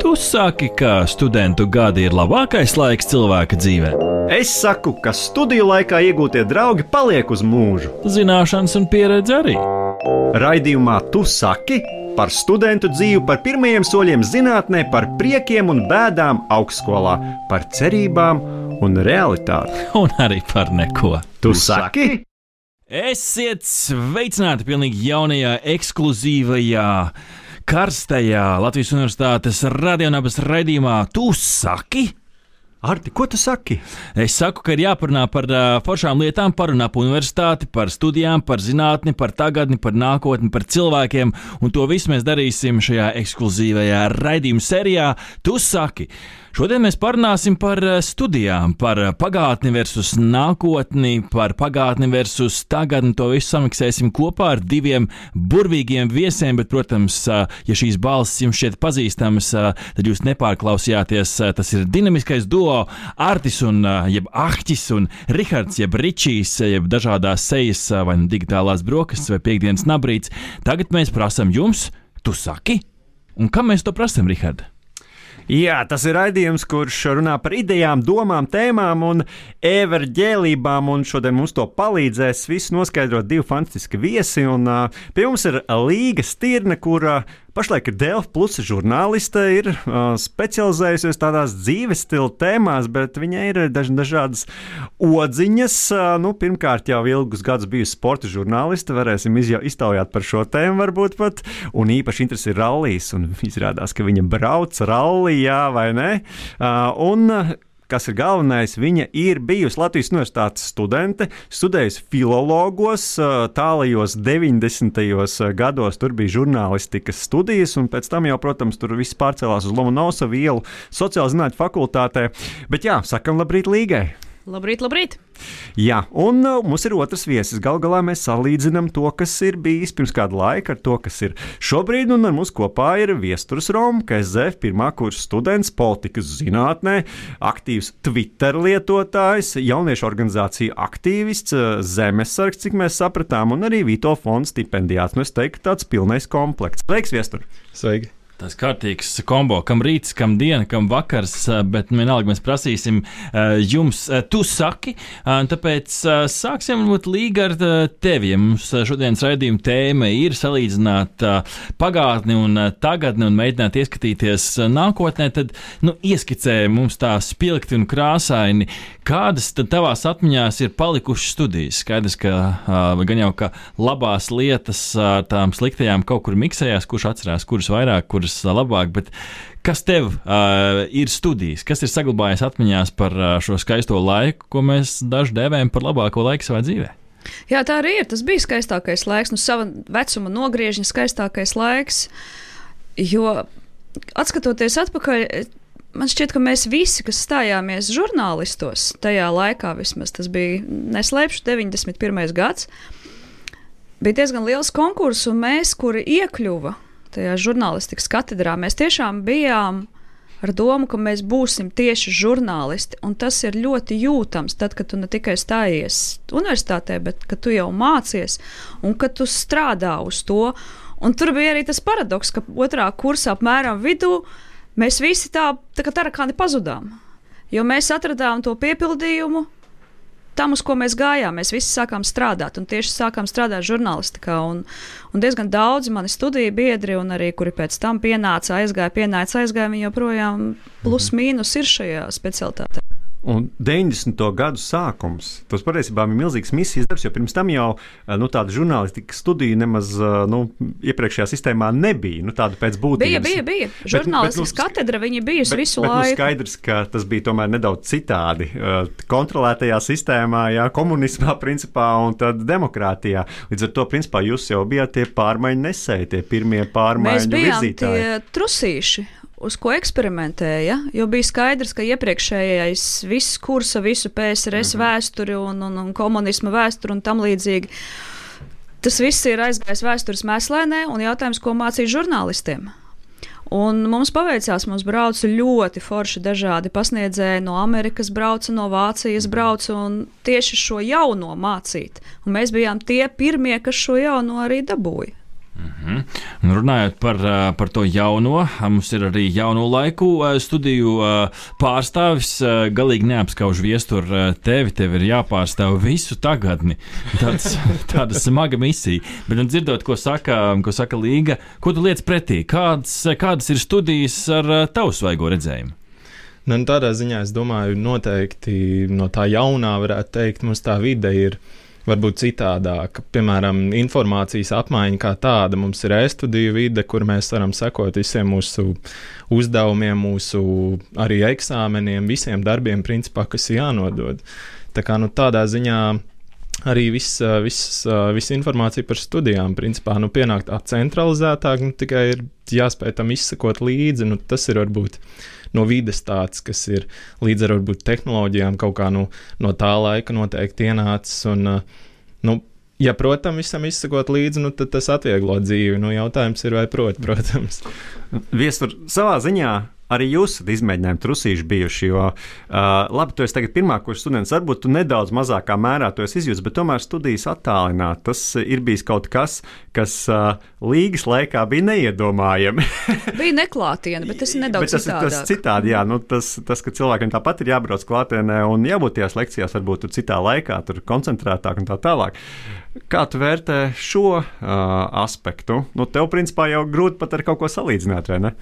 Tu saki, ka studentu gadi ir labākais laiks cilvēka dzīvē. Es saku, ka studiju laikā iegūtie draugi paliek uz mūžu. Zināšanas un pieredze arī. Raidījumā Tu saki par studentu dzīvi, par pirmajiem soļiem zinātnē, par priekiem un bēdām augstskolā, par cerībām un realitāti. Un arī par neko. Tu saki? Esiet sveicināti pilnīgi jaunajā, ekskluzīvajā, karstajā Latvijas Universitātes radionābas raidījumā. Tu saki? Arti, ko tu saki? Es saku, ka ir jāparunā par uh, foršām lietām, parunā par universitāti, par studijām, par zinātni, par tagadni, par nākotni, par cilvēkiem, un to visu mēs darīsim šajā ekskluzīvajā raidījuma sērijā. Tu saki! Šodien mēs parunāsim par eh, studijām, par eh, pagātni versus nākotni, par pagātni versus tagadni. To visu samiksēsim kopā ar diviem burvīgiem viesiem, bet, protams, eh, ja šīs balsis jums šķiet pazīstamas, tad jūs nepārklausījāties. Tas ir dinamiskais duo Artis un jeb Ahtis un Rihards, jeb Ričijs, jeb dažādās sejas vai nu digitālās brokastis vai piekdienas nabrīts. Tagad mēs prasam jums, tu saki, un kam mēs to prasam, Rihards? Jā, tas ir raidījums, kurš runā par idejām, domām, tēmām un everģēlībām. Un šodien mums to palīdzēs visu noskaidrot divi fantastiski viesi. Un, uh, pie mums ir Līga Stirne, kura Pašlaik ir Delfa plus žurnāliste, ir uh, specializējusies tādās dzīves stila tēmās, bet viņai ir daž, dažādas odziņas. Uh, nu, pirmkārt, jau ilgus gadus bijusi sporta žurnāliste, varēsim iztaujāt par šo tēmu, varbūt pat. Un īpaši interesi ir rallijas, un izrādās, ka viņa brauc rallijā vai ne. Uh, un, kas ir galvenais, viņa ir bijusi Latvijas Universitātes studente, studējusi filologos, tālajos 90. gados tur bija žurnālistikas studijas, un pēc tam jau, protams, tur viss pārcēlās uz Lomonosovu ielu sociālā zinātņu fakultātē. Bet jā, sakam labrīt Līgai! Labrīt, labrīt! Jā, un uh, mums ir otrs viesis. Galu galā mēs salīdzinām to, kas ir bijis pirms kāda laika, ar to, kas ir šobrīd. Un ar mums kopā ir Viestures Roms, ZF pirmā kursa students, politikas zinātnē, aktīvs Twitter lietotājs, jauniešu organizācija aktīvists, uh, zemesargs, cik mēs sapratām, un arī Vito fonda stipendijāts. Nu, es teiktu, tāds pilnais komplekts. Sveiks, Viestur! Sveiki! Tas kārtīgs kombo, kam rīts, kam diena, kam vakars, bet vienalga mēs prasīsim jums, tu saki. Tāpēc sāksim būt līga ar tevi. Mums šodienas raidījuma tēma ir salīdzināt pagātni un tagadni un mēģināt ieskatīties nākotnē, tad nu, ieskicē mums tā spilgti un krāsaini, kādas tad tavās atmiņās ir palikušas studijas. Skaidrs, ka gan jau ka labās lietas ar tām sliktajām kaut kur miksējās, kurš atcerās, kuras vairāk, kuras kuras labāk. Bet kas tev uh, ir studijas, kas ir saglabājies atmiņās par uh, šo skaisto laiku, ko mēs daži dēvējam par labāko laiku savā dzīvē? Jā, tā arī ir. Tas bija skaistākais laiks, nu, sava vecuma nogriežņa skaistākais laiks. Jo, atskatoties atpakaļ, man šķiet, ka mēs visi, kas stājāmies žurnālistos, tajā laikā vismaz tas bija neslēpšu 91. gads, bija diezgan liels konkurss, un mēs, kuri iekļuva tajā žurnālistikas katedrā, mēs tiešām bijām ar domu, ka mēs būsim tieši žurnālisti. Tas ir ļoti jūtams, tad, kad tu ne tikai stājies universitātē, bet ka tu jau mācies un ka tu strādā uz to. Un tur bija arī tas paradoks, ka otrā kursā apmēram vidū mēs visi tā, tā kā tarakāni pazudām. Jo mēs atradām to piepildījumu, tam, uz ko mēs gājām. Mēs visi sākām strādāt, un tieši sākām strādāt žurnālistikā. Un, un diezgan daudzi mani studiju biedri, un arī kuri pēc tam pienāca, aizgāja, pienāca, aizgāja, viņi joprojām plus mīnus ir šajā specialitātē. Un 90. gadu sākums. Tas patiesībā bija milzīgs misijas darbs, jo pirms tam jau eh, nu, tāda žurnālistikas studija nemaz eh, nu, iepriekšējā sistēmā nebija. Nu, tāda pēc būtības. Bija, bija, bija. Žurnālistikas nu, katedra viņa bijusi bet, visu bet, laiku. Nu, skaidrs, ka tas bija tomēr nedaudz citādi. Eh, kontrolētajā sistēmā, jā, komunismā, principā, un tad demokrātijā. Līdz ar to, principā, jūs jau bijāt tie pārmaiņu nesēji, tie pirmie pārmaiņu Mēs bijām vizītāji. tie trusīši uz ko eksperimentēja. Jo bija skaidrs, ka iepriekšējais viss kursa, visu PSRS mhm. vēsturi un, un, un komunisma vēsturi un tam līdzīgi. Tas viss ir aizgājis vēstures mēslēnē, un jautājums, ko mācīt žurnālistiem. Un mums paveicās, mums brauca ļoti forši dažādi pasniedzēji no Amerikas, brauca no Vācijas, mhm. brauca un tieši šo jauno mācīt. Un mēs bijām tie pirmie, kas šo jauno arī dabūja. -hmm. Un runājot par, par to jauno, mums ir arī jauno laiku studiju pārstāvis. Galīgi neapskauž viestur tevi, tev ir jāpārstāv visu tagadni. Tāds, tāda smaga misija. Bet nu, dzirdot, ko saka, ko saka Līga, ko tu liec pretī? Kādas, kādas ir studijas ar tavu svaigo redzējumu? Nu, tādā ziņā es domāju, noteikti no tā jaunā varētu teikt, mums tā vide ir varbūt citādāka. Piemēram, informācijas apmaiņa kā tāda mums ir e-studiju vide, kur mēs varam sekot visiem mūsu uzdevumiem, mūsu arī eksāmeniem, visiem darbiem, principā, kas ir jānodod. Tā kā nu, tādā ziņā arī viss vis, vis informācija par studijām, principā, nu, pienāk tā centralizētāk, nu, tikai ir jāspēj tam izsekot līdzi. Nu, tas ir varbūt no vides tāds, kas ir līdz ar varbūt tehnoloģijām kaut kā nu, no tā laika noteikti ienācis. Un, nu, ja, protams, visam izsakot līdzi, nu, tad tas atvieglo dzīvi. Nu, jautājums ir, vai prot, protams. Viestur savā ziņā arī jūs esat izmēģinājumi trusīši bijuši. Jo, uh, labi, tu esi tagad pirmā kursa students, varbūt tu nedaudz mazākā mērā to esi izjūtis, bet tomēr studijas attālināt. Tas ir bijis kaut kas, kas uh, līgas laikā bija neiedomājami. bija neklātienē, bet tas ir nedaudz bet tas, citādāk. tas citādi. Jā, nu, tas, tas, ka cilvēkiem tāpat ir jābrauc klātienē un jābūt tajās lekcijās, varbūt tur citā laikā, tur koncentrētāk un tā tālāk. Kā tu vērtē šo uh, aspektu? Nu, tev, principā, jau grūti pat ar kaut ko salīdzināt, vai ne?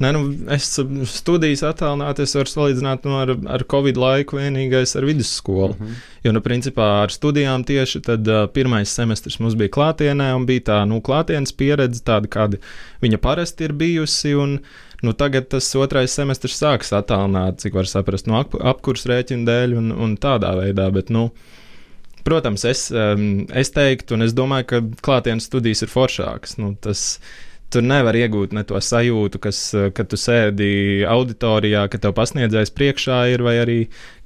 Nē, nu, es studijas attālināti, es varu salīdzināt nu, ar, ar Covid laiku vienīgais ar vidusskolu. Mm -hmm. Jo, nu, principā ar studijām tieši tad uh, pirmais semestris mums bija klātienē un bija tā, nu, klātienes pieredze tāda, kāda viņa parasti ir bijusi. Un, nu, tagad tas otrais semestris sākas attālināt, cik var saprast, no ap, apkurs rēķina dēļ un, un tādā veidā. Bet, nu, protams, es, um, es teiktu, un es domāju, ka klātienes studijas ir foršākas. Nu, tas, tur nevar iegūt ne to sajūtu, kas, kad tu sēdi auditorijā, ka tev pasniedzējs priekšā ir, vai arī,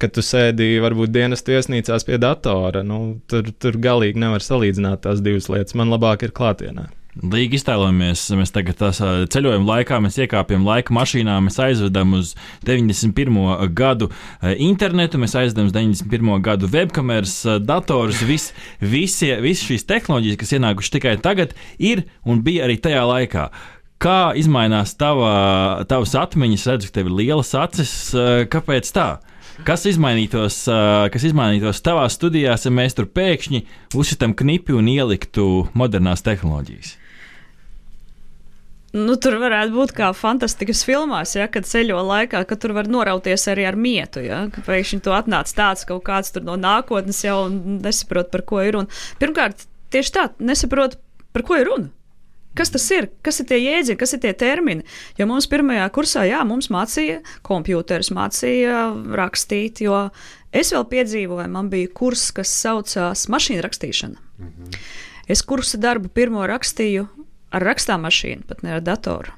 kad tu sēdi varbūt dienas viesnīcās pie datora. Nu, tur, tur galīgi nevar salīdzināt tās divas lietas. Man labāk ir klātienē. Līgi iztēlojamies, mēs tagad ceļojam laikā, mēs iekāpjam laika mašīnā, mēs aizvedam uz 91. gadu internetu, mēs aizvedam uz 91. gadu webkameras, datorus, vis, visi, visi šīs tehnoloģijas, kas ienākušas tikai tagad, ir un bija arī tajā laikā. Kā izmainās tava, tavas atmiņas? Redzu, ka tev ir lielas acis. Kāpēc tā? Kas izmainītos, kas izmainītos tavā studijā, ja mēs tur pēkšņi uzsitam knipi un ieliktu modernās tehnoloģijas? Nu, tur varētu būt kā fantastikas filmās, ja, kad ceļo laikā, ka tur var norauties arī ar mietu. Ja, pēkšņi tu atnāc tāds kaut kāds no nākotnes jau un nesaprot, par ko ir runa. Pirmkārt, tieši tā, nesaprot, par ko ir runa. Kas tas ir? Kas ir tie jēdzieni, kas ir tie termini? Jo mums pirmajā kursā, jā, mums mācīja kompjuters, mācīja rakstīt, jo es vēl piedzīvoju, man bija kurs, kas saucās mašīna rakstīšana. Mm -hmm. Es kursa darbu pirmo rakstīju ar rakstāmašīnu, pat ne ar datoru.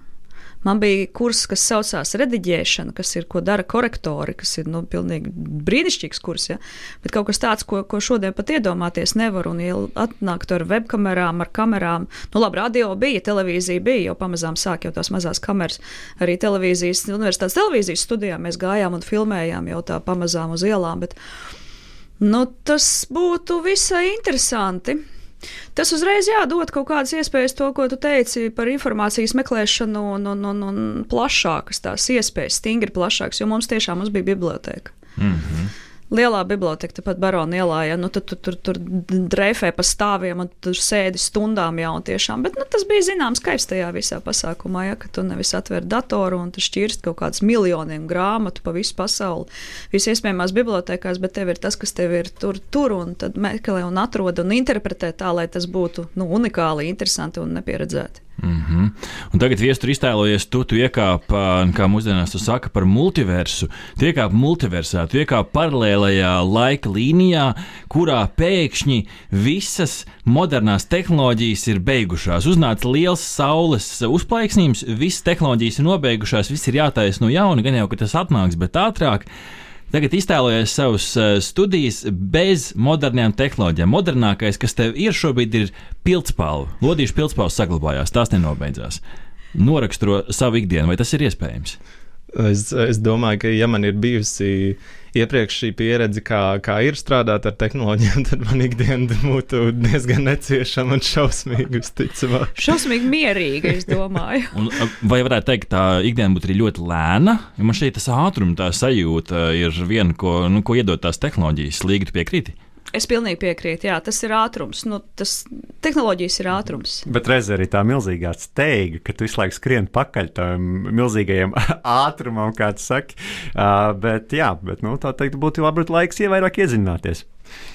Man bija kurs, kas saucās rediģēšana, kas ir, ko dara korektori, kas ir nu, pilnīgi brīnišķīgs kurs. Ja? Bet kaut kas tāds, ko, ko šodien pat iedomāties nevar. Un, ja atnākt ar webkamerām, ar kamerām, nu labi, radio bija, televīzija bija, jau pamazām sāk jau tās mazās kameras. Arī televīzijas, universitātes televīzijas studijā mēs gājām un filmējām jau tā pamazām uz ielām. Bet, nu, tas būtu visai interesanti. Tas uzreiz jādod kaut kādas iespējas, to, ko tu teici par informācijas meklēšanu, un, un, un, un plašākas tās iespējas, stingri plašākas, jo mums tiešām mums bija biblioteka. Mm -hmm lielā biblioteka, tepat Barona ielā, ja nu, tad tu tur, tur, dreifē pa stāviem un tur sēdi stundām jau tiešām. Bet nu, tas bija zināms skaips tajā visā pasākumā, ja ka tu nevis atver datoru un tu šķirst kaut kādus miljoniem grāmatu pa visu pasauli, visas iespējamās bibliotekās, bet tev ir tas, kas tev ir tur, tur un tad meklē un atrod un interpretē tā, lai tas būtu nu, unikāli, interesanti un nepieredzēti. Mm -hmm. Un tagad viestur iztēlojies, tu, tu iekāp, kā mūsdienās tu saka, par multiversu. Tu iekāp multiversā, tu iekāp paralēlajā laika līnijā, kurā pēkšņi visas modernās tehnoloģijas ir beigušās. Uznāca liels saules uzplaiksnījums, visas tehnoloģijas ir nobeigušās, viss ir jātaisa no jauna, gan jau, ka tas atnāks, bet ātrāk. Tagad iztēlojies savus uh, studijas bez modernām tehnoloģijām. Modernākais, kas tev ir šobrīd, ir pildspalva. Lodīšu pildspalva saglabājās, tās nenobeidzās. Noraksturo savu ikdienu, vai tas ir iespējams? Es, es domāju, ka, ja man ir bijusi iepriekš šī pieredze, kā, kā ir strādāt ar tehnoloģijām, tad man ikdiena būtu diezgan neciešama un šausmīga, visticamāk. Šausmīgi mierīga, es domāju. Un, vai varētu teikt, ka tā ikdiena būtu arī ļoti lēna? Jo man šeit tas ātrums, tā sajūta ir viena, ko, nu, ko iedod tās tehnoloģijas. Līga, tu piekrīti? Es pilnīgi piekrītu, jā, tas ir ātrums. Nu, tas tehnoloģijas ir ātrums. Bet reizē arī tā milzīgā steiga, ka tu visu laiku skrien pakaļ tam milzīgajam ātrumam, kā tu saki. Uh, bet, jā, bet nu, tā teikt, būtu labi laiks ievērāk iedzināties.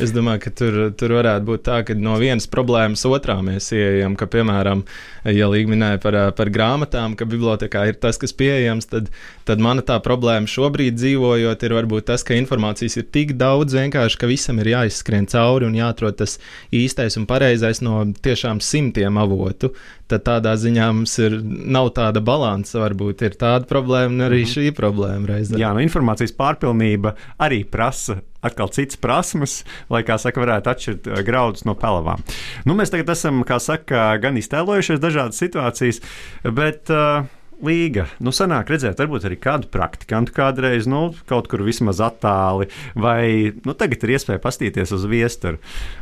Es domāju, ka tur, tur varētu būt tā, ka no vienas problēmas otrā mēs ieejam, ka, piemēram, ja Līga minēja par, par grāmatām, ka bibliotekā ir tas, kas pieejams, tad, tad mana tā problēma šobrīd dzīvojot ir varbūt tas, ka informācijas ir tik daudz vienkārši, ka visam ir jāizskrien cauri un jāatrod tas īstais un pareizais no tiešām simtiem avotu. Tad tādā ziņā mums ir, nav tāda balansa, varbūt ir tāda problēma un arī mm -hmm. šī problēma reizē. Jā, no informācijas pārpilnība arī prasa atkal citas prasmes, lai, kā saka, varētu atšķirt eh, graudus no pelavām. Nu, mēs tagad esam, kā saka, gan iztēlojušies dažādas situācijas, bet. Uh, Līga, nu, sanāk redzēt, varbūt arī kādu praktikantu kādreiz, nu, kaut kur vismaz attāli, vai, nu, tagad ir iespēja pastīties uz viesturu.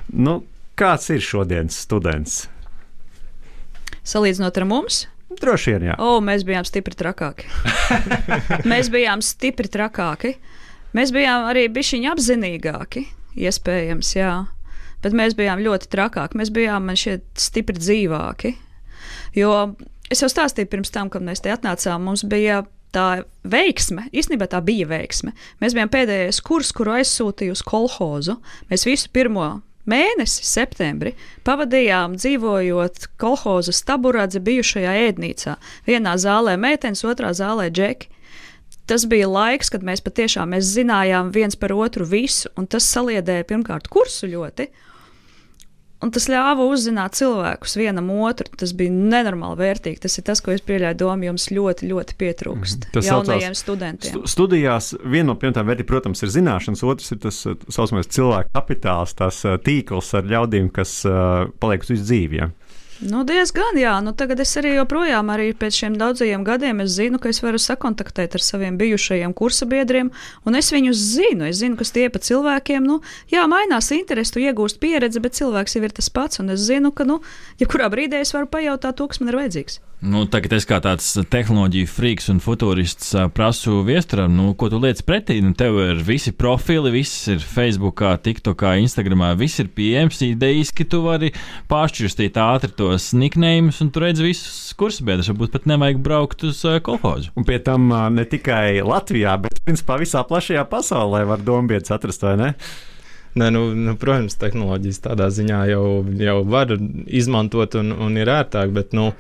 Nu, kāds ir šodienas students? Salīdzinot ar mums, Droši vien, jā. O, mēs bijām stipri trakāki. mēs bijām stipri trakāki. Mēs bijām arī bišķiņi apzinīgāki, iespējams, jā. Bet mēs bijām ļoti trakāki. Mēs bijām, man šķiet, stipri dzīvāki. Jo es jau stāstīju pirms tam, kad mēs te atnācām, mums bija tā veiksme, īstenībā tā bija veiksme. Mēs bijām pēdējais kurs, kuru aizsūtīju uz kolhozu. Mēs visu pirmo mēnesi, septembrī, pavadījām dzīvojot kolhoza staburadze bijušajā ēdnīcā. Vienā zālē meitenes, otrā zālē džeki tas bija laiks, kad mēs patiešām mēs zinājām viens par otru visu, un tas saliedēja pirmkārt kursu ļoti. Un tas ļāva uzzināt cilvēkus vienam otru. Tas bija nenormāli vērtīgi. Tas ir tas, ko es pieļauju, domu jums ļoti, ļoti pietrūkst. Tas jaunajiem studentiem. Stu studijās viena no pirmām vērtībām, protams, ir zināšanas, otrs ir tas tā saucamais cilvēku kapitāls, tas tīkls ar ļaudīm, kas uh, paliek uz visu dzīvi. Ja? Nu, diezgan, jā. Nu, tagad es arī joprojām, arī pēc šiem daudzajiem gadiem, zinu, ka es varu sakontaktēt ar saviem bijušajiem kursabiedriem, un es viņus zinu. Es zinu, kas tie pa cilvēkiem, nu, jā, mainās interesi, tu iegūst pieredzi, bet cilvēks jau ir tas pats, un es zinu, ka, nu, jebkurā brīdī es varu pajautāt to, kas man ir vajadzīgs. Nu, tagad es kā tāds tehnoloģiju freaks un futurists prasu viesturam, nu, ko tu liec pretī. Nu, tev ir visi profili, viss ir Facebook, TikTok, Instagram, viss ir pieejams. Idejas, ka tu vari pāršķirstīt ātri tos niknējumus, un tu redz visus kursabiedrus. Varbūt pat nevajag braukt uz uh, kolhozu. Un pie tam uh, ne tikai Latvijā, bet principā visā plašajā pasaulē var dombiedz atrast, vai ne? Nē, nu, nu, protams, tehnoloģijas tādā ziņā jau, jau var izmantot un, un ir ērtāk, bet, nu,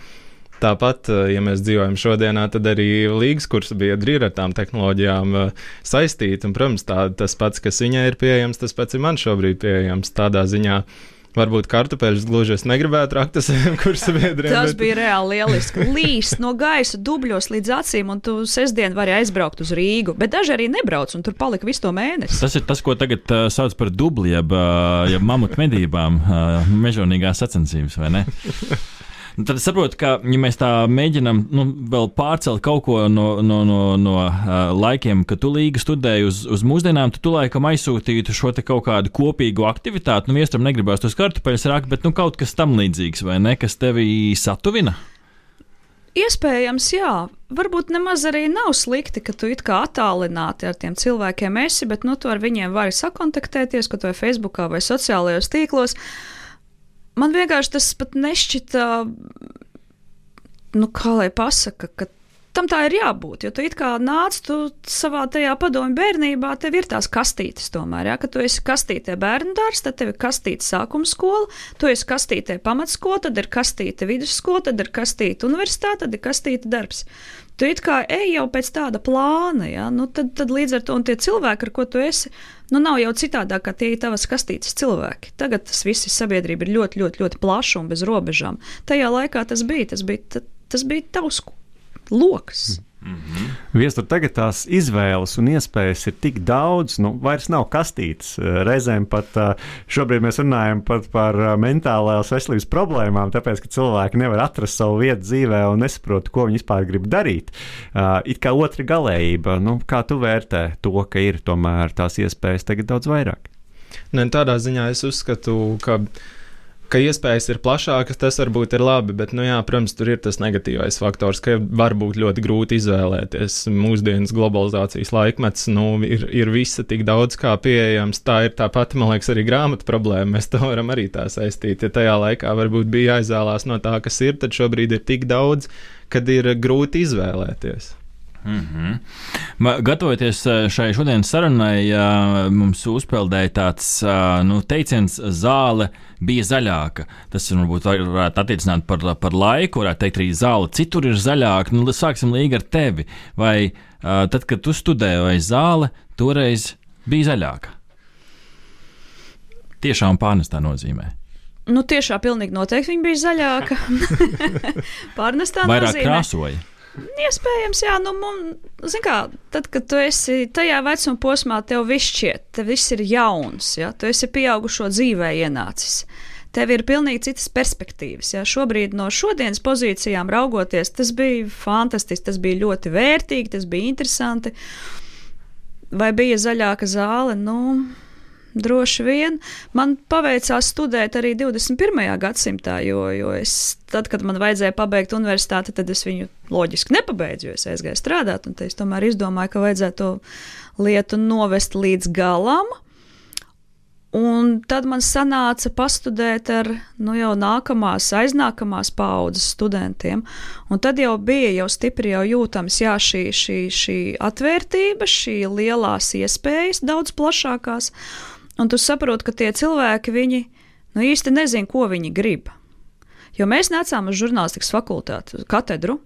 Tāpat, eh, ja mēs dzīvojam šodienā, tad arī līgas kursa biedri ir ar tām tehnoloģijām eh, saistīti. Un, protams, tā, tas pats, kas viņai ir pieejams, tas pats ir man šobrīd pieejams. Tādā ziņā Varbūt kartupeļus gluži es negribētu rakt ar saviem kursabiedriem. Tas bet... bija reāli lieliski. Līst no gaisa dubļos līdz acīm, un tu sestdien vari aizbraukt uz Rīgu. Bet daži arī nebrauc, un tur palika visu to mēnesi. Tas ir tas, ko tagad uh, sauc par dubli, jeb, uh, jeb mamutu medībām, uh, mežonīgās sacensības, vai ne? Nu, tad es saprotu, ka, ja mēs tā mēģinām nu, vēl pārcelt kaut ko no, no, no, no uh, laikiem, kad tu līga studēji uz, uz mūsdienām, tad tu laikam aizsūtītu šo kaut kādu kopīgu aktivitāti. Nu, viestram negribās tos kartupeļus rakt, bet nu, kaut kas tam līdzīgs, vai ne, kas tevi satuvina? Iespējams, jā. Varbūt nemaz arī nav slikti, ka tu it kā attālināti ar tiem cilvēkiem esi, bet nu, tu ar viņiem vari sakontaktēties, kaut vai Facebookā vai sociālajos tīklos. Uh, man vienkārši tas pat nešķita, nu, kā lai pasaka, ka tam tā ir jābūt. Jo tu kā nāc, tu savā tajā padomju bērnībā, tev ir tās kastītes tomēr. Ja? Kad tu esi kastītē bērnu dārsts, tad tev ir kastīte sākuma skola, tu esi kastītē pamatskola, tad ir kastīte vidusskola, tad ir kastīte universitāte, tad ir kastīte darbs. Tu kā ej jau pēc tāda plāna, ja? nu, tad, tad līdz ar to tie cilvēki, ar ko tu esi, nu, nav jau citādāk, kā tie ir tavas kastītes cilvēki. Tagad tas viss sabiedrība ir ļoti, ļoti, ļoti plaša un bez robežām. Tajā laikā tas bija, tas bija, tas bija tavs lokus. Mm -hmm. Viestur, tagad tās izvēles un iespējas ir tik daudz, nu, vairs nav kastītes. Reizēm pat šobrīd mēs runājam pat par mentālās veselības problēmām, tāpēc, ka cilvēki nevar atrast savu vietu dzīvē un nesaprot, ko viņi vispār grib darīt. It kā otra galējība, nu, kā tu vērtē to, ka ir tomēr tās iespējas tagad daudz vairāk? Ne, tādā ziņā es uzskatu, ka ka iespējas ir plašākas, tas varbūt ir labi, bet, nu, jā, protams, tur ir tas negatīvais faktors, ka var būt ļoti grūti izvēlēties. Mūsdienas globalizācijas laikmets, nu, ir, ir visa tik daudz kā pieejams. Tā ir tā pati, man liekas, arī grāmatu problēma. Mēs to varam arī tā saistīt. Ja tajā laikā varbūt bija jāizvēlās no tā, kas ir, tad šobrīd ir tik daudz, kad ir grūti izvēlēties. Mm -hmm. Gatavoties eh, šai šodienas sarunai, mums uzpeldēja tāds nu, teiciens, zāle bija zaļāka. Tas varbūt varētu attiecināt par, par laiku, varētu teikt, arī zāle citur ir zaļāka. Nu, sāksim līdzi ar tevi. Vai tad, kad tu studēji, vai zāle toreiz bija zaļāka? Tiešām pārnestā nozīmē. Nu, tiešām pilnīgi noteikti viņa bija zaļāka. pārnestā Vairāk nozīmē. krāsoja. Iespējams, jā, nu, mums, kā, tad, kad tu esi tajā vecuma posmā, tev viss šķiet, tev viss ir jauns, ja tu esi pieaugušo dzīvē ienācis. Tev ir pilnīgi citas perspektīvas. Ja? Šobrīd, no šodienas pozīcijām raugoties, tas bija fantastiski, tas bija ļoti vērtīgi, tas bija interesanti. Vai bija zaļāka zāle? Nu, Droši vien man paveicās studēt arī 21. gadsimtā, jo, jo es, tad, kad man vajadzēja pabeigt universitāti, tad es viņu loģiski nepabeidzu, jo es aizgāju strādāt. Es tomēr izdomāju, ka vajadzētu to lietu novest līdz galam. Un tad man sanāca pastudēt ar nu, jau nākamās, aiznākamās paudzes studentiem. Un tad jau bija jau stipri jau jūtams jā, šī, šī, šī atvērtība, šī lielās iespējas, daudz plašākās. Un tu saproti, ka tie cilvēki, viņi nu, īsti nezina, ko viņi grib. Jo mēs nācām uz žurnālistikas fakultāti, uz katedru.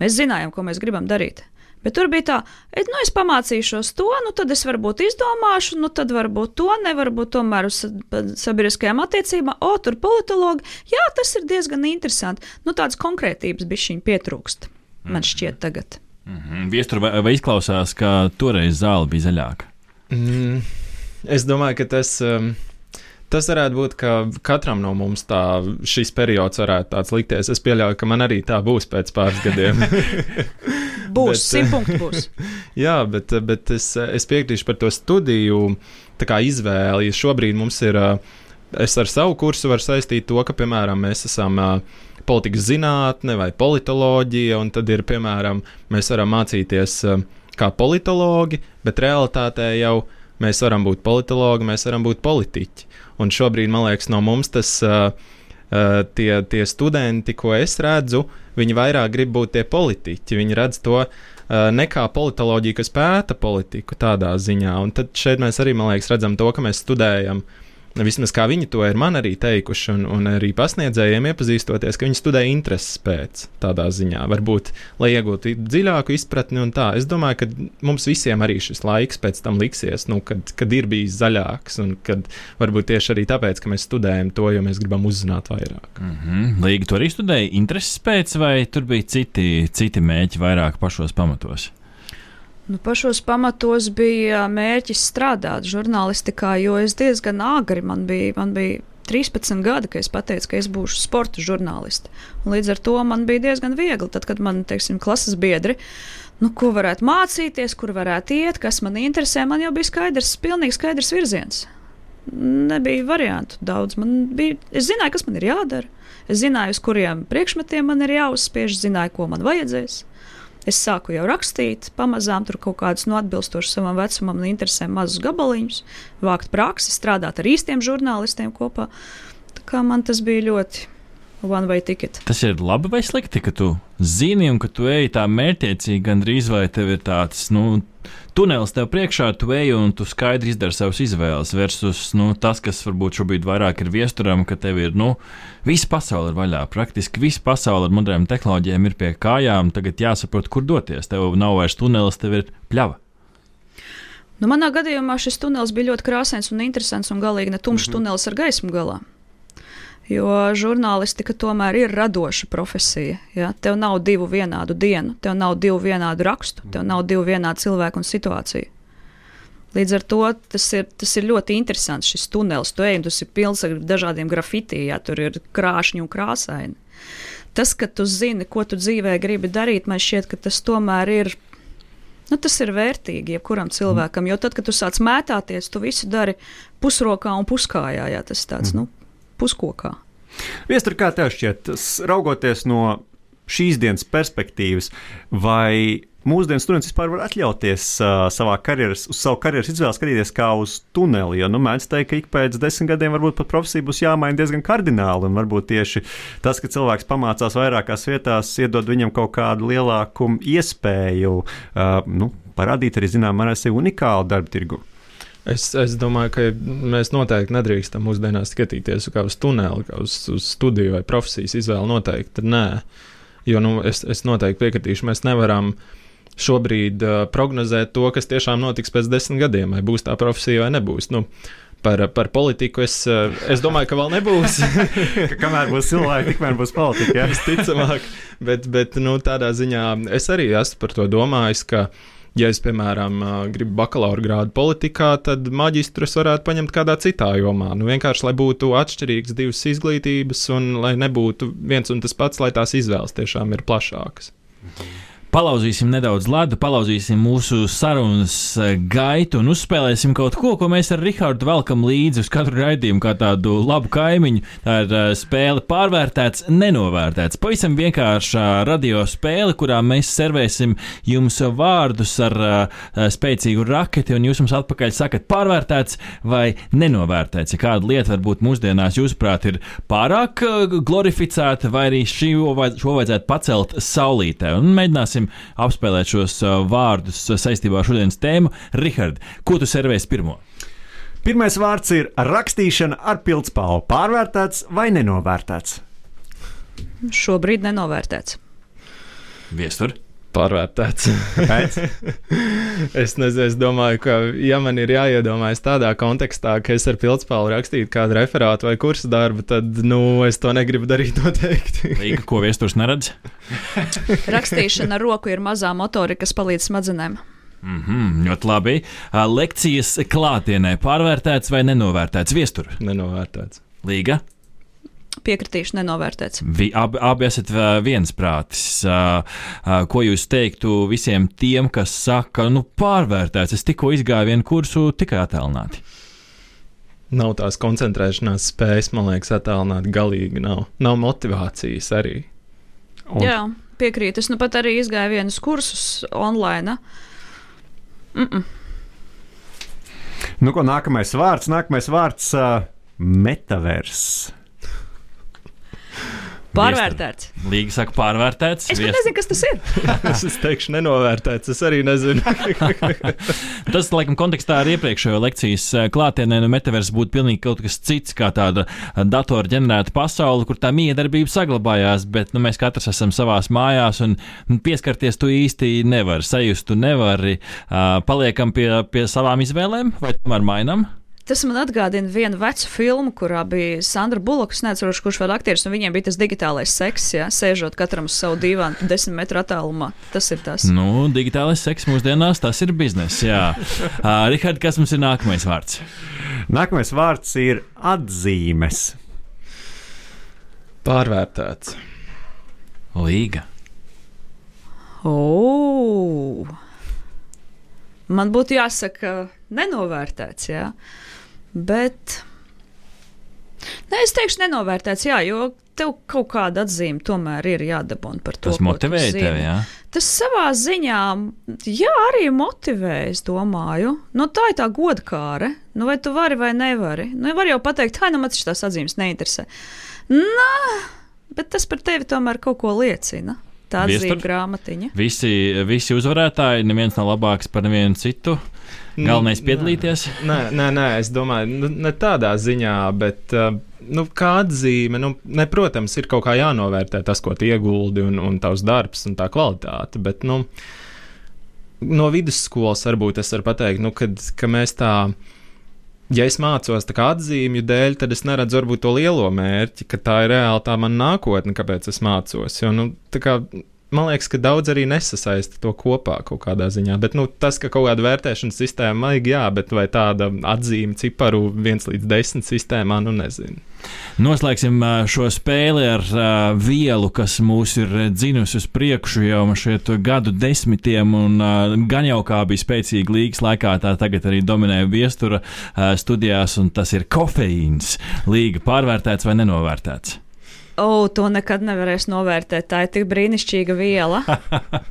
Mēs zinājām, ko mēs gribam darīt. Bet tur bija tā, et, nu, es pamācīšos to, nu, tad es varbūt izdomāšu, nu, tad varbūt to, nevarbūt tomēr uz sabiedriskajām attiecībām, o, tur politologi. Jā, tas ir diezgan interesanti. Nu, tādas konkrētības bija šī pietrūkst, man mhm. šķiet, tagad. Mm -hmm. Viestur vai, vai izklausās, ka toreiz zāle bija zaļāka? Mm. Es domāju, ka tas. Um, Tas varētu būt, ka katram no mums tā, šis periods varētu tāds likties. Es pieļauju, ka man arī tā būs pēc pāris gadiem. būs, simt punkti būs. jā, bet, bet es, es piekrītu par to studiju izvēli. Šobrīd mums ir, es ar savu kursu varu saistīt to, ka, piemēram, mēs esam politikas zinātne vai politoloģija, un tad ir, piemēram, mēs varam mācīties kā politologi, bet realitātē jau ir Mēs varam būt politologi, mēs varam būt politiķi. Un šobrīd, man liekas, no mums tas uh, uh, tie, tie studenti, ko es redzu, viņi vairāk grib būt tie politiķi. Viņi redz to uh, nekā politoloģiju, kas pēta politiku tādā ziņā. Un tad šeit mēs arī, man liekas, redzam to, ka mēs studējam uh, vismaz kā viņi to ir man arī teikuši, un, un arī pasniedzējiem iepazīstoties, ka viņi studē intereses pēc tādā ziņā, varbūt, lai iegūtu dziļāku izpratni un tā. Es domāju, ka mums visiem arī šis laiks pēc tam liksies, nu, kad, kad ir bijis zaļāks, un kad varbūt tieši arī tāpēc, ka mēs studējam to, jo mēs gribam uzzināt vairāk. Mm -hmm. Līga to arī studēja intereses pēc, vai tur bija citi, citi mēķi vairāk pašos pamatos? Nu, pašos pamatos bija mērķis strādāt žurnālistikā, jo es diezgan agri man bija. Man bija 13 gadi, kad es pateicu, ka es būšu sporta žurnālists. Līdz ar to man bija diezgan viegli. Tad, kad man, teiksim, klases biedri, nu, ko varētu mācīties, kur varētu iet, kas man interesē, man jau bija skaidrs, pilnīgi skaidrs virziens. Nebija variantu daudz. Man bija, es zināju, kas man ir jādara. Es zināju, uz kuriem priekšmetiem man ir jāuzspiež, zināju, ko man vajadzēs. Es sāku jau rakstīt, pamazām tur kaut kādus no atbilstoši savam vecumam un interesēm mazus gabaliņus, vākt praksi, strādāt ar īstiem žurnālistiem kopā. Tā kā man tas bija ļoti one way ticket. Tas ir labi vai slikti, ka tu zini un ka tu ej tā mērķiecīgi, gandrīz vai tev ir tāds, nu, tunelis tev priekšā, tu ej un tu skaidri izdari savas izvēles, versus nu, tas, kas varbūt šobrīd vairāk ir viesturam, ka tev ir nu, visa pasaule ir vaļā. Praktiski visa pasaule ar modernām tehnoloģijām ir pie kājām. Tagad jāsaprot, kur doties. Tev nav vairs tunelis, tev ir pļava. Nu, manā gadījumā šis tunelis bija ļoti krāsains un interesants un galīgi ne tumšs mm -hmm. tunelis ar gaismu galā. Jo žurnālistika tomēr ir radoša profesija. Ja? Tev nav divu vienādu dienu, tev nav divu vienādu rakstu, tev nav divu vienādu cilvēku un situāciju. Līdz ar to tas ir, tas ir ļoti interesants šis tunelis. Tu ej, tas ir pilns ar dažādiem grafitiem, ja tur ir krāšņi un krāsaini. Tas, ka tu zini, ko tu dzīvē gribi darīt, man šķiet, ka tas tomēr ir. Nu, tas ir vērtīgi jebkuram cilvēkam, jo tad, kad tu sāc mētāties, tu visu dari pusrokā un puskājā. Jā, tas tāds, mm. nu, puskokā. Viestur, kā tev šķiet, raugoties no šīs dienas perspektīvas, vai mūsdienu students vispār var atļauties uh, savā karjeras, uz savu karjeras izvēli skatīties kā uz tuneli. Jo, nu, mēdz teikt, ka ik pēc desmit gadiem varbūt pat profesija būs jāmaina diezgan kardināli. Un varbūt tieši tas, ka cilvēks pamācās vairākās vietās, iedod viņam kaut kādu lielāku iespēju uh, nu, parādīt arī zināmā mērā sevi unikālu darbu tirgu. Es, es domāju, ka mēs noteikti nedrīkstam mūsdienās skatīties kā uz tuneli, kā uz, uz studiju vai profesijas izvēli. Noteikti nē, jo nu, es, es noteikti piekritīšu, mēs nevaram šobrīd uh, prognozēt to, kas tiešām notiks pēc desmit gadiem, vai būs tā profesija vai nebūs. Nu, Par, par politiku es, es domāju, ka vēl nebūs. ka kamēr būs cilvēki, tikmēr būs politika. Visticamāk. Bet, bet nu, tādā ziņā es arī esmu par to domājis, ka uh, ja es, piemēram, gribu bakalaura grādu politikā, tad maģistrus varētu paņemt kādā citā jomā. Nu, vienkārši, lai būtu atšķirīgas divas izglītības un lai nebūtu viens un tas pats, lai tās izvēles tiešām ir plašākas. Mhm palauzīsim nedaudz ledu, palauzīsim mūsu sarunas eh, gaitu un uzspēlēsim kaut ko, ko mēs ar Rahādu velkam līdzi uz katru raidījumu, kā tādu labu kaimiņu. Tā ir uh, spēle pārvērtēts, nenovērtēts. Pavisam vienkārša radio spēle, kurā mēs servēsim jums vārdus ar uh, spēcīgu raketi, un jūs mums atpakaļ sakat, pārvērtēts vai nenovērtēts. Ja kāda lieta varbūt mūsdienās, jūsuprāt, ir pārāk glorificēta, vai arī šo vajadzētu pacelt saulītē, un mēģināsim mēģināsim apspēlēt šos uh, vārdus saistībā ar šodienas tēmu. Rihard, ko tu servēsi pirmo? Pirmais vārds ir rakstīšana ar pildspālu. Pārvērtēts vai nenovērtēts? Šobrīd nenovērtēts. Viestur pārvērtēts. es nezinu, es domāju, ka, ja man ir jāiedomājas tādā kontekstā, ka es ar pildspālu rakstītu kādu referātu vai kursu darbu, tad nu, es to negribu darīt noteikti. Līga, ko viesturs neredz? Rakstīšana ar roku ir mazā motorika, kas palīdz smadzenēm. Mm -hmm, ļoti labi. Lekcijas klātienē pārvērtēts vai nenovērtēts viestur? Nenovērtēts. Līga. Piekritīšu, nenovērtēts. Vi, abi, abi esat viensprātis. Ko jūs teiktu visiem tiem, kas saka, nu, pārvērtēts, es tikko izgāju vienu kursu tikai attēlināti? Nav tās koncentrēšanās spējas, man liekas, attēlināti galīgi nav. Nav motivācijas arī. Un... Jā, piekrītu. Es nu pat arī izgāju vienus kursus online. Mm -mm. Nu, ko nākamais vārds? Nākamais vārds uh, - metavers. Pārvērtēts. Līga saka, pārvērtēts. Es viest... nezinu, kas tas ir. es teikšu, nenovērtēts. Es arī nezinu. tas, laikam, kontekstā ar iepriekšējo lekcijas eh, klātienē, nu, metavers būtu pilnīgi kaut kas cits, kā tāda datora ģenerēta pasaule, kur tā miedarbība saglabājās, bet nu, mēs katrs esam savās mājās un nu, pieskarties tu īsti nevari, sajust tu nevari. Uh, paliekam pie, pie savām izvēlēm vai tomēr mainām? Tas man atgādina vienu vecu filmu, kurā bija Sandra Bulloks, neatceros, kurš vēl aktieris, un viņiem bija tas digitālais seks, ja, sēžot katram uz savu divānu desmit metru attālumā. Tas ir tas. Nu, digitālais seks mūsdienās, tas ir biznesa, jā. uh, Rihard, kas mums ir nākamais vārds? Nākamais vārds ir atzīmes. Pārvērtēts. Līga. Oh. Man būtu jāsaka, nenovērtēts. Jā. Bet. Nē, es teikšu, nenovērtēts, jā, jo tev kaut kāda atzīme tomēr ir jādabūna par to. Tas motivē tevi, jā. Tas savā ziņā, jā, arī motivē, es domāju. Nu, tā ir tā godkāre. Nu, vai tu vari vai nevari? Nu, var jau pateikt, ah, nu, man šīs atzīmes neinteresē. Nā, bet tas par tevi tomēr kaut ko liecina. Tā ir grāmatiņa. Visi, visi uzvarētāji, neviens nav labāks par nevienu citu. Galvenais piedalīties? Nē, nē, nē, es domāju, nu, ne tādā ziņā, bet uh, nu, kā atzīme, nu, ne, protams, ir kaut kā jānovērtē tas, ko tu ieguldi un, un tavs darbs un tā kvalitāte. Bet, nu, no vidusskolas varbūt es varu pateikt, nu, kad, ka mēs tā ja es mācos tā kā atzīmju dēļ, tad es neredzu varbūt to lielo mērķi, ka tā ir reāli tā mana nākotne, kāpēc es mācos. Jo, nu, tā kā man liekas, ka daudz arī nesasaista to kopā kaut kādā ziņā. Bet nu, tas, ka kaut kāda vērtēšanas sistēma vajag, jā, bet vai tāda atzīme ciparu 1 līdz 10 sistēmā, nu nezinu. Noslēgsim šo spēli ar uh, vielu, kas mūs ir dzinusi uz priekšu jau šeit gadu desmitiem, un uh, gan jau kā bija spēcīga līgas laikā, tā tagad arī dominē viestura uh, studijās, un tas ir kofeīns. Līga pārvērtēts vai nenovērtēts? O, to nekad nevarēs novērtēt. Tā ir tik brīnišķīga viela.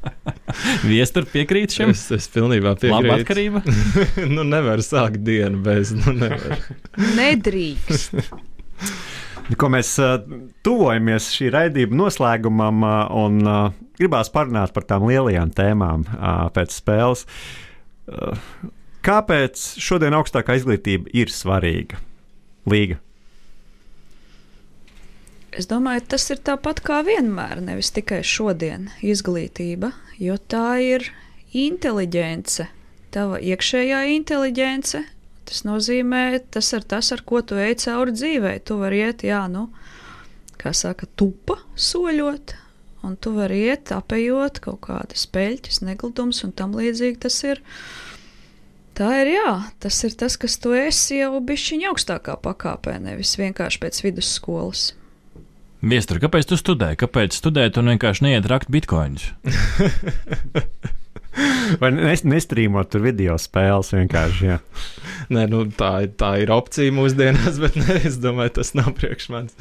Viestur piekrīt šim? Es, es pilnībā piekrītu. Laba atkarība? nu, nevar sākt dienu bez, nu, nevar. Nedrīkst. Ko mēs uh, tuvojamies šī raidījuma noslēgumam, uh, un uh, gribās parunāt par tām lielajām tēmām pēc spēles. Kāpēc šodien augstākā izglītība ir svarīga? Līga. Es domāju, tas ir tāpat kā vienmēr, nevis tikai šodien izglītība, jo tā ir inteliģence, tava iekšējā inteliģence. Tas nozīmē, tas ir tas, ar ko tu ej cauri dzīvē. Tu vari iet, jā, nu, kā saka, tupa soļot, un tu vari iet apējot kaut kādas peļķes, negludums un tam līdzīgi tas ir. Tā ir jā, tas ir tas, kas tu esi jau bišķiņa augstākā pakāpē, nevis vienkārši pēc vidusskolas. Viestur, kāpēc tu studēji? Kāpēc studēt un vienkārši neiet rakt bitkoinus? Vai nestrīmot tur video spēles vienkārši? Jā. Nē, nu, tā, tā ir opcija mūsdienās, bet ne, es domāju, tas nav priekš manis.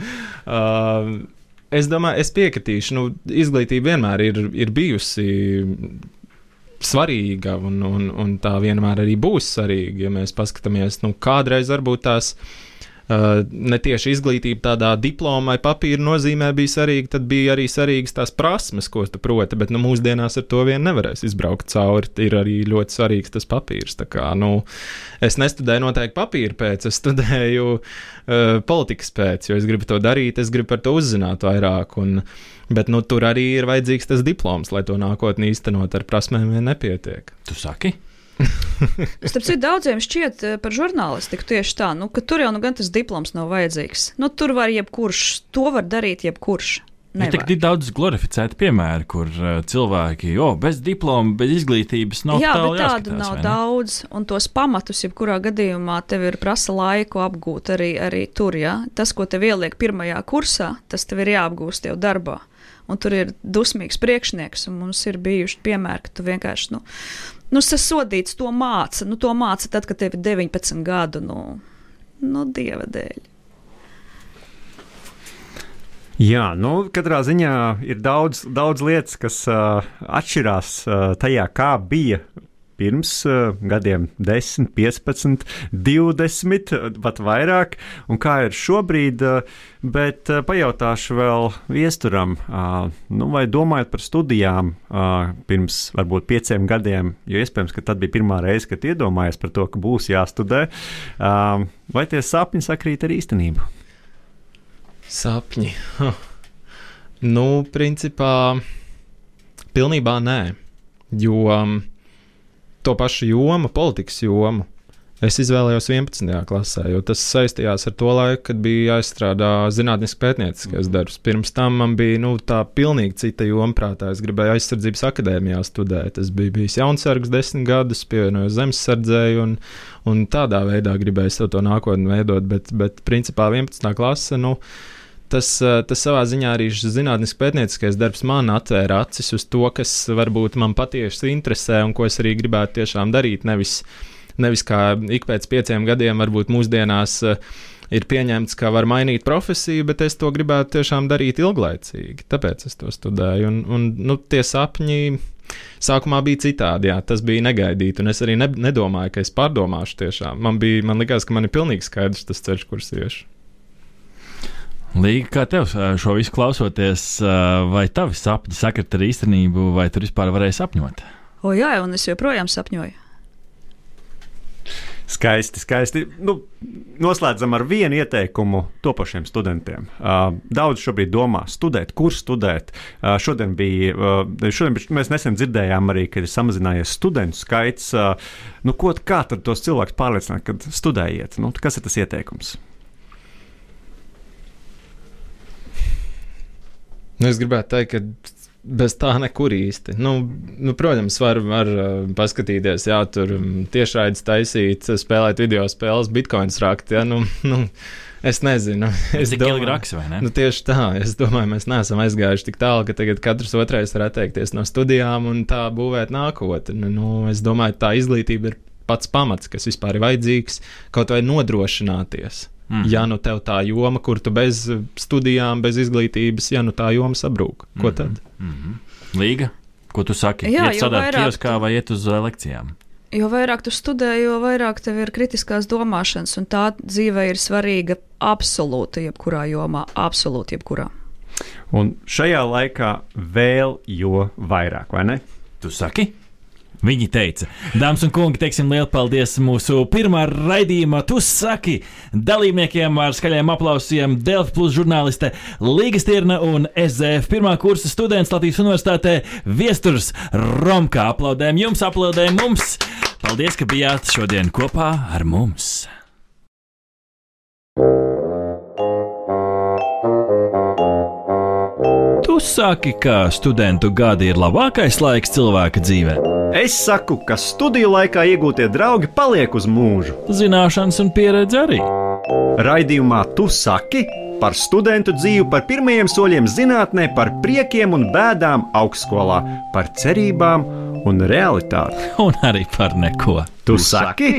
Uh, es domāju, es piekritīšu, nu, izglītība vienmēr ir, ir bijusi svarīga, un, un, un tā vienmēr arī būs svarīga. Ja mēs paskatāmies, nu, kādreiz varbūt tās ir ne tieši izglītība tādā diplomai, papīra nozīmē bija svarīga, tad bija arī svarīgas tās prasmes, ko tu proti, bet nu, mūsdienās ar to vien nevarēs izbraukt cauri. Ir arī ļoti svarīgs tas papīrs. Tā kā, nu, es nestudēju noteikti papīra pēc, es studēju uh, politikas pēc, jo es gribu to darīt, es gribu par to uzzināt vairāk. Un, Bet nu, tur arī ir vajadzīgs tas diploms, lai to nākotnē īstenot ar prasmēm, vien nepietiek. Tu saki? Starp citu, daudziem šķiet eh, par žurnālistiku tieši tā, nu, ka tur jau nu gan tas diploms nav vajadzīgs. Nu, tur var jebkurš, to var darīt jebkurš. Ir tik daudz glorificētu piemēru, kur uh, cilvēki jo, bez diploma, bez izglītības nav Jā, bet tādu nav daudz. Un tos pamatus, jebkurā gadījumā, tev ir prasa laiku apgūt arī, arī tur. Ja? Tas, ko tev ieliek pirmajā kursā, tas tev ir jāapgūst jau darbā. Un tur ir dusmīgs priekšnieks, un mums ir bijuši piemēri, ka tu vienkārši nu, nu, sasodīts to māca. Nu, to māca tad, kad tev ir 19 gadu, nu, nu dieva dēļ. Jā, nu, katrā ziņā ir daudz, daudz lietas, kas uh, atšķirās uh, tajā, kā bija pirms uh, gadiem, 10, 15, 20, pat vairāk, un kā ir šobrīd. Uh, bet uh, pajautāšu vēl viesturam, uh, nu, vai domājot par studijām uh, pirms varbūt pieciem gadiem, jo iespējams, ka tad bija pirmā reize, kad iedomājies par to, ka būs jāstudē, uh, vai tie sapņi sakrīt ar īstenību? Sapņi. Huh. Nu, principā, pilnībā nē. Jo um, to pašu jomu, politikas jomu. Es izvēlējos 11. klasē, jo tas saistījās ar to laiku, kad bija jāizstrādā zinātnīs pētnieciskais mm. darbs. Pirms tam man bija nu, tā pilnīgi cita joma prātā. Es gribēju aizsardzības akadēmijā studēt. Es biju bijis jaunsargs desmit gadus, pievienojos zemesardzēju un, un tādā veidā gribēju to nākotni veidot. Bet, bet principā 11. klase. Nu, tas, eh, tas savā ziņā arī šis zinātnīs pētnieciskais darbs man atvēra acis uz to, kas varbūt man patiesi interesē un ko es arī gribētu tiešām darīt. Nevis, nevis kā ik pēc pieciem gadiem, varbūt mūsdienās uh, ir pieņemts, ka var mainīt profesiju, bet es to gribētu tiešām darīt ilglaicīgi. Tāpēc es to studēju. Un, un nu, tie sapņi. Sākumā bija citādi, jā, tas bija negaidīti, un es arī ne, nedomāju, ka es pārdomāšu tiešām. Man, bija, man likās, ka man ir pilnīgi skaidrs tas ceļš, kurš iešu. Līga, kā tev šo visu klausoties, vai tavi sapņi sakrit ar īstenību, vai tur vispār varēja sapņot? O, jā, un es joprojām sapņoju. Skaisti, skaisti. Nu, noslēdzam ar vienu ieteikumu topošiem studentiem. Uh, daudz šobrīd domā, studēt, kur studēt. Uh, šodien bija, uh, šodien mēs nesen dzirdējām arī, ka ir samazinājies studentu skaits. Uh, nu, ko, kā tad tos cilvēkus pārliecināt, kad studējiet? Nu, kas ir tas ieteikums? Nu, es gribētu teikt, ka bez tā nekur īsti. Nu, nu, protams, var, var uh, paskatīties, jā, tur um, tiešraides taisīt, spēlēt video spēles, bitkoins rakt. Ja, nu, nu, Es nezinu. Es domāju, graks, nu, tieši tā. Es domāju, mēs neesam aizgājuši tik tālu, ka tagad katrs otrais var atteikties no studijām un tā būvēt nākotni. Nu, es domāju, tā izglītība ir pats pamats, kas vispār ir vajadzīgs kaut vai nodrošināties. Mm. Ja nu tev tā joma, kur tu bez studijām, bez izglītības, ja nu tā joma sabrūk, ko -hmm. tad? Mm -hmm. Līga, ko tu saki? Jā, iet sadarbot kioskā vai iet uz lekcijām? Jo vairāk tu studē, jo vairāk tev ir kritiskās domāšanas, un tā dzīve ir svarīga absolūti jebkurā jomā, absolūti jebkurā. Un šajā laikā vēl jo vairāk, vai ne? Tu saki? Viņi teica, dāmas un kungi, teiksim lielu paldies mūsu pirmā raidījuma, tu saki, dalībniekiem ar skaļiem aplausiem, Delfi plus žurnāliste Līgas Tirna un SZF pirmā kursa students Latvijas Universitātē Viesturs Romkā. Aplaudējam jums, aplaudējam mums! Paldies, ka bijāt šodien kopā ar mums! Tu saki, ka studentu gadi ir labākais laiks cilvēka dzīvē. Es saku, ka studiju laikā iegūtie draugi paliek uz mūžu. Zināšanas un pieredze arī. Raidījumā Tu saki par studentu dzīvi, par pirmajiem soļiem zinātnē, par priekiem un bēdām augstskolā, par cerībām un realitāti. Un arī par neko. Tu saki?